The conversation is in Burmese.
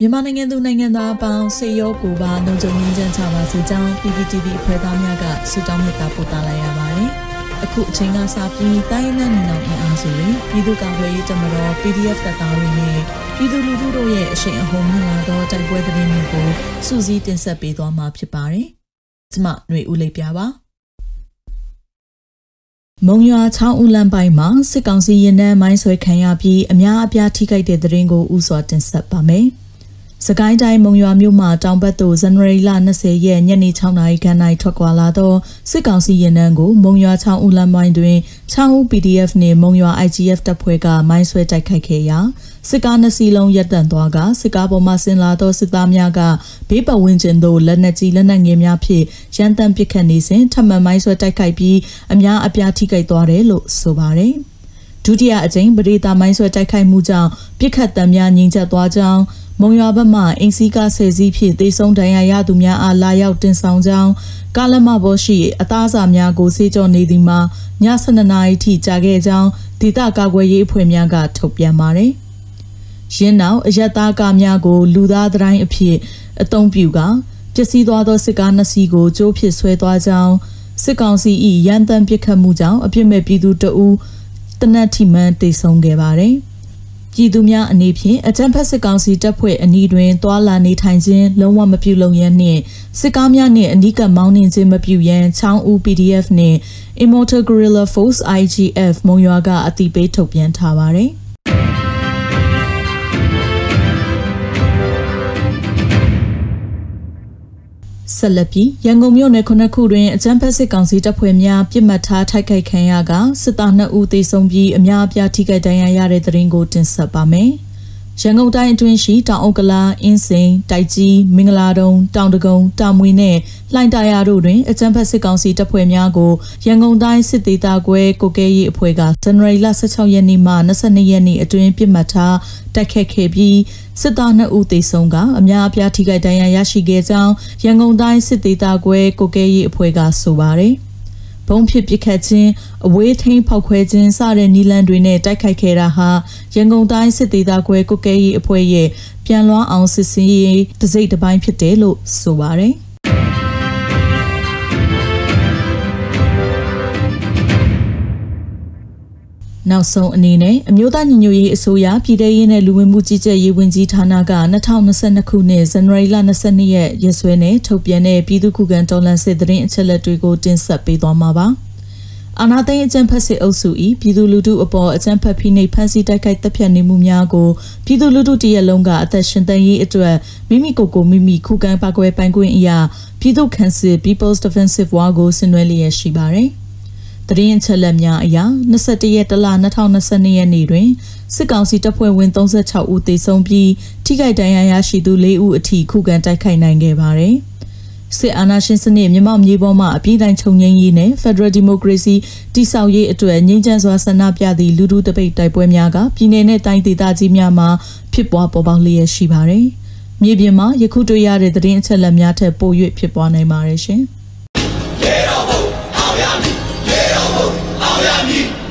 မြန်မာနိုင်ငံသူနိုင်ငံသားအပေါင်းစေရောကိုပါလုံခြုံရေးချမ်းချပါစေကြောင်း PPTV အဖွဲ့သားများကဆုတောင်းမေတ္တာပို့သလိုက်ရပါတယ်။အခုအချိန်ကစပြီးတိုင်းနဲ့နေအောင်အင်အားစုတွေပြည်သူ့ကာကွယ်ရေးတမတော် PDF တပ်သားတွေနဲ့ပြည်သူလူထုတို့ရဲ့အရှိန်အဟုန်မြင့်လာသောတိုက်ပွဲသတင်းတွေကိုစူးစီးတင်ဆက်ပေးသွားမှာဖြစ်ပါတယ်။ကျမຫນွေဦးလေးပြပါမုံရွာချောင်းဦးလမ်းပိုင်းမှာစစ်ကောင်စီရင်နှန်းမိုင်းဆွဲခံရပြီးအများအပြားထိခိုက်တဲ့တဲ့ရင်ကိုဥစွာတင်ဆက်ပါမယ်။ စကိုင်းတိုင်းမုံရွာမြို့မှာတောင်ဘက်သို့ဇန်နဝါရီလ20ရက်ညနေ6နာရီခန့်၌ထွက်ခွာလာသောစစ်ကောင်စီရင်နှန်းကိုမုံရွာချောင်းဦးလမ်းမိုင်းတွင်ချောင်းဦး PDF နှင့်မုံရွာ IGF တပ်ဖွဲ့ကမိုင်းဆွဲတိုက်ခိုက်ခဲ့ရာစစ်ကားနှစ်စီးလုံးရပ်တန့်သွားကစစ်ကားပေါ်မှဆင်လာသောစစ်သားများကဘေးပတ်ဝန်းကျင်သို့လက်နက်ကြီးလက်နက်ငယ်များဖြင့်ရန်တမ်းပစ်ခတ်နေစဉ်ထပ်မံမိုင်းဆွဲတိုက်ခိုက်ပြီးအများအပြားထိခိုက်သွားတယ်လို့ဆိုပါတယ်ဒုတိယအကြိမ်ပရိသမိုင်းဆွဲတိုက်ခိုက်မှုကြောင့်ပြစ်ခတ်တံများငြိမ်သက်သွားကြောင်း မုံရွာဘက်မှအင်စီကဆယ်စီးဖြင့်တေဆုံးဒဏ်ရာရသူများအားလာရောက်တင်ဆောင်ကြောင်းကာလမဘောရှိအသားစာများကိုစေကြောနေသည်မှာည7နာရီထိကြာခဲ့ကြောင်းဒေသကာကွယ်ရေးအဖွဲ့များကထုတ်ပြန်ပါတယ်။ရင်းနောက်အယက်သားကားများကို လူသားတိုင်းအဖြစ်အုံပြုကပျက်စီးသွားသောစစ်ကားနှစ်စီးကိုကျိုးဖြစ်ဆွဲသွားကြောင်းစစ်ကောင်စီ၏ရန်တမ်းပစ်ခတ်မှုကြောင့်အပြစ်မဲ့ပြည်သူတအူးတနက်ထိမှန်တိတ်ဆုံးခဲ့ပါတယ်။ ပြည်သူများအနေဖြင့်အကြံဖက်စစ်ကောင်စီတပ်ဖွဲ့အနီးတွင်သွာလာနေထိုင်ခြင်းလုံးဝမပြုလုပ်ရန်နှင့်စစ်ကားများနှင့်အနီးကပ်မောင်းနှင်ခြင်းမပြုရန်ချောင်းဦး PDF နှင့် Immortal Guerrilla Force IGF မုံရွာကအတိပေးထုတ်ပြန်ထားပါသည်။ ဆက်လက်ပြီးရန်ကုန်မြို့နယ်ခုနှစ်ခုတွင်အကြမ်းဖက်စစ်ကောင်စီတပ်ဖွဲ့များပြစ်မှတ်ထားထိုက်ခိုက်ခံရကစစ်သား2ဦးသေဆုံးပြီးအများအပြားထိခိုက်ဒဏ်ရာရတဲ့တဲ့ရင်ကိုတင်ဆက်ပါမယ်။ ရန်ကုန်တိုင်းအတွင်းရှိတောင်အုပ်ကလာအင်းစိန်တိုက်ကြီးမင်္ဂလာတုံတောင်တကုံတာမွေနဲ့လှိုင်တာယာတို့တွင်အကြမ်းဖက်စစ်ကောင်စီတပ်ဖွဲ့များကိုရန်ကုန်တိုင်းစစ်သေးတာကွဲကိုကဲရေးအဖွဲ့ကဇန်နဝါရီလ16ရက်နေ့မှ22ရက်နေ့အတွင်းပြစ်မှတ်ထားတိုက်ခတ်ခဲ့ပြီးစစ်သား2ဦးသေဆုံးကအများအပြားထိခိုက်ဒဏ်ရာရရှိခဲ့ကြောင်းရန်ကုန်တိုင်းစစ်သေးတာကွဲကိုကဲရေးအဖွဲ့ကဆိုပါတယ်။ ဘုံဖြစ်ပစ်ခတ်ခြင်းအဝေးထိန်ဖောက်ခွဲခြင်းစတဲ့နီလန်တွေနဲ့တိုက်ခိုက်ခဲ့တာဟာရန်ကုန်တိုင်းစစ်သေးသားခွဲကုကဲရေးအဖွဲ့ရဲ့ပြန်လွှမ်းအောင်စစ်စင်ရေးတစိမ့်တစ်ပိုင်းဖြစ်တယ်လို့ဆိုပါတယ် နောက်ဆုံးအနေနဲ့အမျိုးသားညီညွတ်ရေးအစိုးရပြည်ထရေးနဲ့လူဝင်မှုကြီးကြပ်ရေးဝန်ကြီးဌာနက2022ခုနှစ်ဇန်နဝါရီလ22ရက်ရက်စွဲနဲ့ထုတ်ပြန်တဲ့ပြည်သူ့ခုခံတော်လှန်စစ်တရင်အချက်လက်တွေကိုတင်ဆက်ပေးသွားမှာပါ။အာနာသိန်းအကြံဖက်စစ်အုပ်စု၏ပြည်သူလူထုအပေါ်အကြံဖက်ဖိနှိပ်ဖမ်းဆီးတိုက်ခိုက်တပ်ဖြတ်နေမှုများကိုပြည်သူလူထုတရက်လုံးကအသက်ရှင်သန်ရေးအတွက်မိမိကိုယ်ကိုမိမိခုခံပါကွယ်ပိုင်ခွင့်အရာပြည်သူ့ခန့်စစ် People's Defensive War ကိုဆင်နွှဲလျက်ရှိပါတယ်။ သတင်းချက်လက်များအရ21ရက်တလ2022ရက်နေ့တွင်စစ်ကောင်စီတပ်ဖွဲ့ဝင်36ဦးသေဆုံးပြီးထိခိုက်ဒဏ်ရာရရှိသူ4ဦးအထိခုခံတိုက်ခိုက်နိုင်ခဲ့ပါတယ်။စစ်အာဏာရှင်စနစ်မြန်မာမြေပေါ်မှာအပြည့်တိုင်းချုပ်ငြိမ်းရေးနဲ့ Federal Democracy တည်ဆောက်ရေးအတွက်ငြိမ်းချမ်းစွာဆန္ဒပြသည့်လူထုတပိတ်တိုက်ပွဲများကပြည်내နဲ့တိုင်းဒေသကြီးများမှာဖြစ်ပွားပေါ်ပေါက်လျက်ရှိပါတယ်။မြေပြင်မှာယခုတွေ့ရတဲ့သတင်းအချက်အလက်များထက်ပို၍ဖြစ်ပွားနိုင်ပါတယ်ရှင်။ Miami.